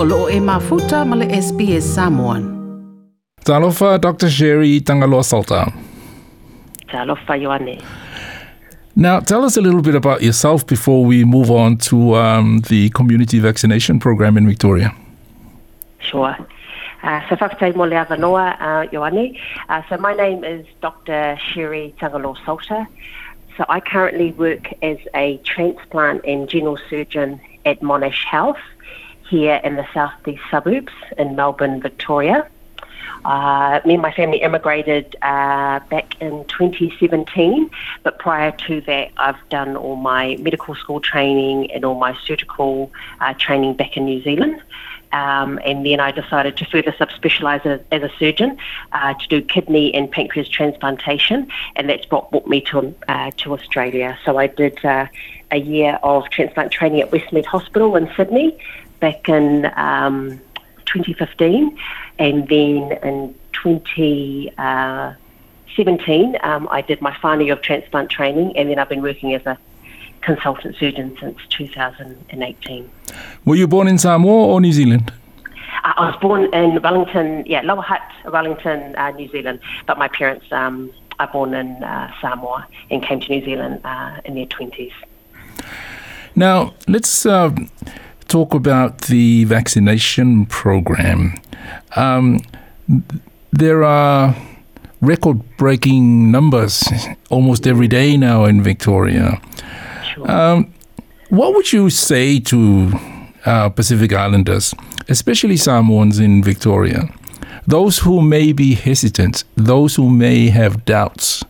o loo e mafuta ma le SBS Samoan. Talofa Dr. Sherry Tangaloa Salter. Talofa Ioane. Now, tell us a little bit about yourself before we move on to um, the community vaccination program in Victoria. Sure. Uh, so whakatai mo le avanoa, uh, Ioane. Uh, so my name is Dr. Sherry Tangaloa Salter. So I currently work as a transplant and general surgeon at Monash Health here in the southeast suburbs in Melbourne, Victoria. Uh, me and my family immigrated uh, back in 2017, but prior to that, I've done all my medical school training and all my surgical uh, training back in New Zealand. Um, and then I decided to further subspecialise as, as a surgeon uh, to do kidney and pancreas transplantation, and that's what brought me to uh, to Australia. So I did uh, a year of transplant training at Westmead Hospital in Sydney back in um, 2015, and then in 2017 um, I did my final year of transplant training, and then I've been working as a consultant surgeon since 2018. Were you born in Samoa or New Zealand? Uh, I was born in Wellington, yeah, Lower Hutt, Wellington, uh, New Zealand, but my parents um, are born in uh, Samoa and came to New Zealand uh, in their 20s. Now, let's uh, talk about the vaccination program. Um, there are record breaking numbers almost every day now in Victoria. Sure. Um, what would you say to uh, Pacific Islanders, especially Samoans in Victoria, those who may be hesitant, those who may have doubts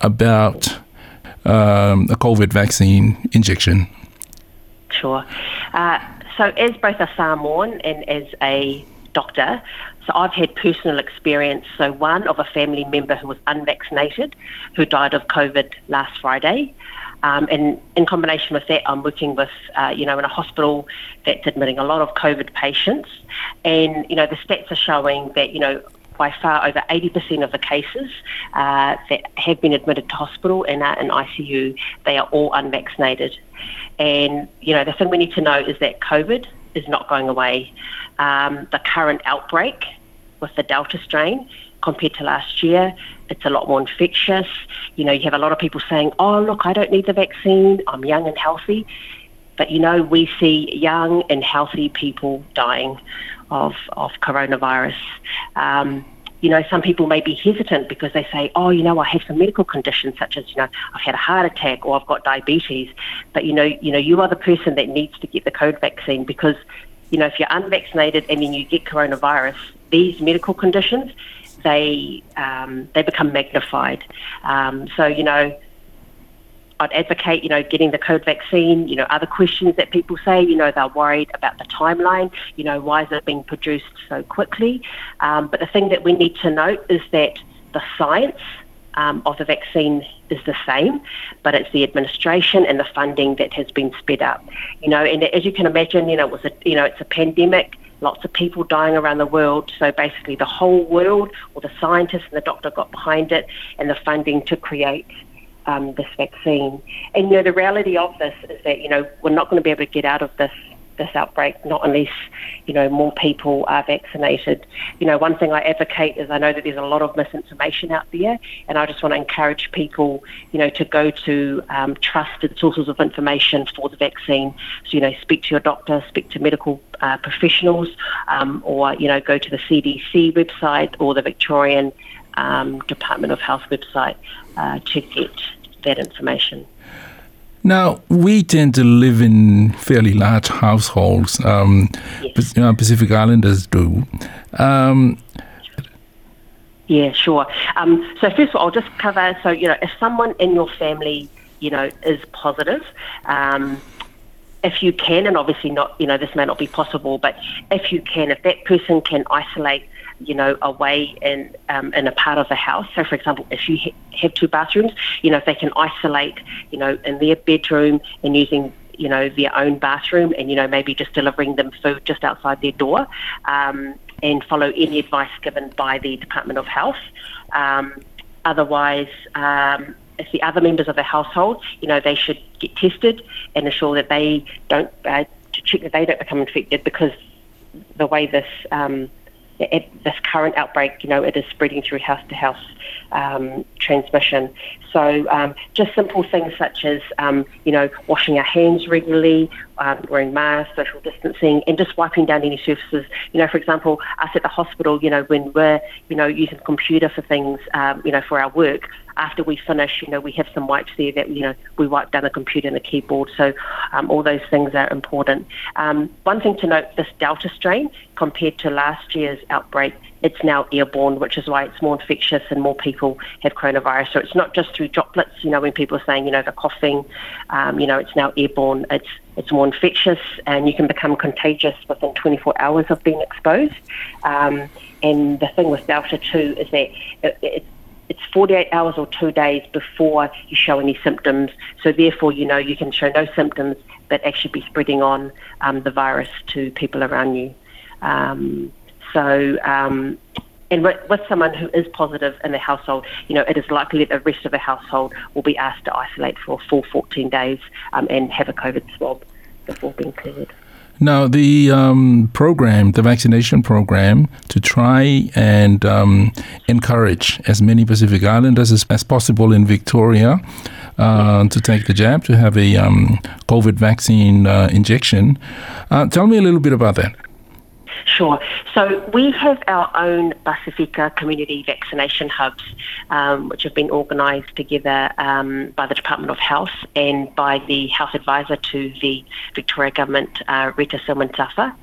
about um, a COVID vaccine injection? Sure. Uh, so, as both a Samoan and as a doctor, so I've had personal experience. So, one of a family member who was unvaccinated, who died of COVID last Friday. Um, and in combination with that, I'm working with, uh, you know, in a hospital that's admitting a lot of COVID patients. And, you know, the stats are showing that, you know, by far over 80% of the cases uh, that have been admitted to hospital and are in ICU, they are all unvaccinated. And, you know, the thing we need to know is that COVID is not going away. Um, the current outbreak with the Delta strain compared to last year, it's a lot more infectious. You know, you have a lot of people saying, oh, look, I don't need the vaccine, I'm young and healthy. But, you know, we see young and healthy people dying of, of coronavirus. Um, you know, some people may be hesitant because they say, oh, you know, I have some medical conditions such as, you know, I've had a heart attack or I've got diabetes. But, you know, you know, you are the person that needs to get the COVID vaccine because, you know, if you're unvaccinated and then you get coronavirus, these medical conditions, they um, they become magnified. Um, so, you know, I'd advocate, you know, getting the COVID vaccine. You know, other questions that people say, you know, they're worried about the timeline. You know, why is it being produced so quickly? Um, but the thing that we need to note is that the science um, of the vaccine is the same, but it's the administration and the funding that has been sped up. You know, and as you can imagine, you know, it was a, you know, it's a pandemic. Lots of people dying around the world. So basically, the whole world, or the scientists and the doctor, got behind it, and the funding to create um, this vaccine. And you know, the reality of this is that you know we're not going to be able to get out of this this outbreak not unless you know more people are vaccinated. You know, one thing I advocate is I know that there's a lot of misinformation out there, and I just want to encourage people, you know, to go to um, trusted sources of information for the vaccine. So you know, speak to your doctor, speak to medical uh, professionals, um, or you know, go to the CDC website or the Victorian um, Department of Health website uh, to get that information. Now, we tend to live in fairly large households. Um, Yes. Uh, Pacific Islanders do. Um, Yeah, sure. Um, so first of all, I'll just cover. So you know, if someone in your family, you know, is positive, um, if you can, and obviously not, you know, this may not be possible, but if you can, if that person can isolate, you know, away in um, in a part of the house. So, for example, if you ha- have two bathrooms, you know, if they can isolate, you know, in their bedroom and using you know their own bathroom and you know maybe just delivering them food just outside their door um, and follow any advice given by the Department of Health. Um, otherwise, um, if the other members of the household, you know, they should get tested and ensure that they don't uh, to check that they don't become infected because the way this um, this current outbreak, you know, it is spreading through house to house um, transmission. So um, just simple things such as, um, you know, washing our hands regularly, um, wearing masks, social distancing, and just wiping down any surfaces. You know, for example, us at the hospital, you know, when we're, you know, using computer for things, um, you know, for our work, after we finish, you know, we have some wipes there that, you know, we wipe down the computer and the keyboard. So um, all those things are important. Um, one thing to note, this Delta strain, compared to last year's outbreak, it's now airborne, which is why it's more infectious and more people have coronavirus. So it's not just through droplets, you know, when people are saying, you know, they're coughing, um, you know, it's now airborne. It's it's more infectious and you can become contagious within 24 hours of being exposed. Um, and the thing with Delta too is that it, it, it's 48 hours or two days before you show any symptoms. So therefore, you know, you can show no symptoms, but actually be spreading on um, the virus to people around you. Um, so, um, and with, with, someone who is positive in the household, you know, it is likely that the rest of the household will be asked to isolate for a full 14 days um, and have a COVID swab before being cleared. Now, the um, program, the vaccination program, to try and um, encourage as many Pacific Islanders as, as possible in Victoria uh, to take the jab, to have a um, COVID vaccine uh, injection. Uh, tell me a little bit about that. Sure. So we have our own Pacifica community vaccination hubs, um, which have been organised together um, by the Department of Health and by the health advisor to the Victoria Government, uh, Rita Silman-Tafa.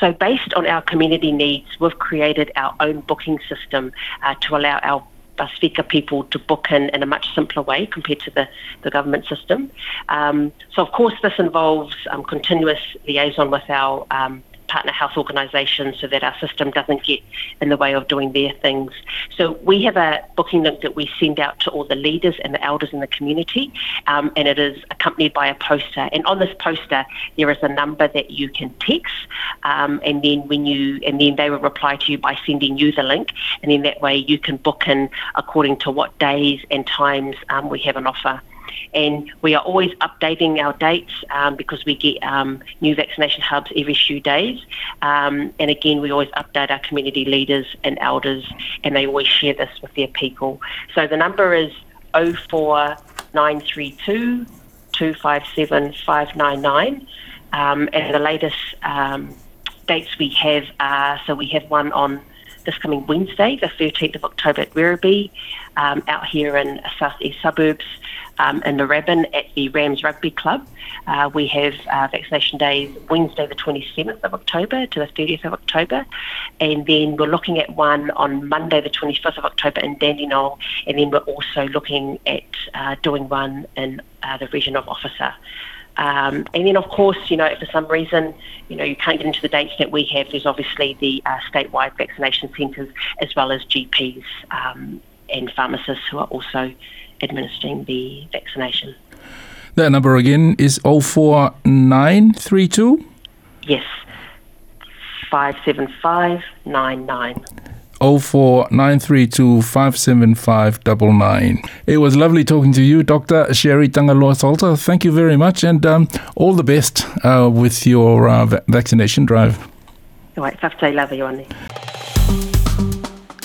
So based on our community needs, we've created our own booking system uh, to allow our Pacifica people to book in in a much simpler way compared to the, the government system. Um, so, of course, this involves um, continuous liaison with our um, partner health organisations so that our system doesn't get in the way of doing their things. So we have a booking link that we send out to all the leaders and the elders in the community, um, and it is accompanied by a poster. And on this poster, there is a number that you can text, um, and then when you and then they will reply to you by sending you the link, and then that way you can book in according to what days and times um, we have an offer and we are always updating our dates um, because we get um, new vaccination hubs every few days. Um, and again, we always update our community leaders and elders, and they always share this with their people. So the number is 04932 257 599. Um, and the latest um, dates we have are so we have one on this coming Wednesday, the 13th of October at Werribee, um, out here in southeast suburbs um, in Narrabin at the Rams Rugby Club. Uh, we have uh, vaccination days Wednesday, the 27th of October to the 30th of October, and then we're looking at one on Monday, the 25th of October in Dandenong, and then we're also looking at uh, doing one in uh, the region of Officer. Um, and then, of course, you know, if for some reason, you know, you can't get into the dates that we have, there's obviously the uh, statewide vaccination centres as well as GPs um, and pharmacists who are also administering the vaccination. That number again is 04932? Yes, 57599. 04932 It was lovely talking to you, Dr. Sherry Tangaloa Salter. Thank you very much and um, all the best uh, with your uh, va- vaccination drive. Right, lava Ioane.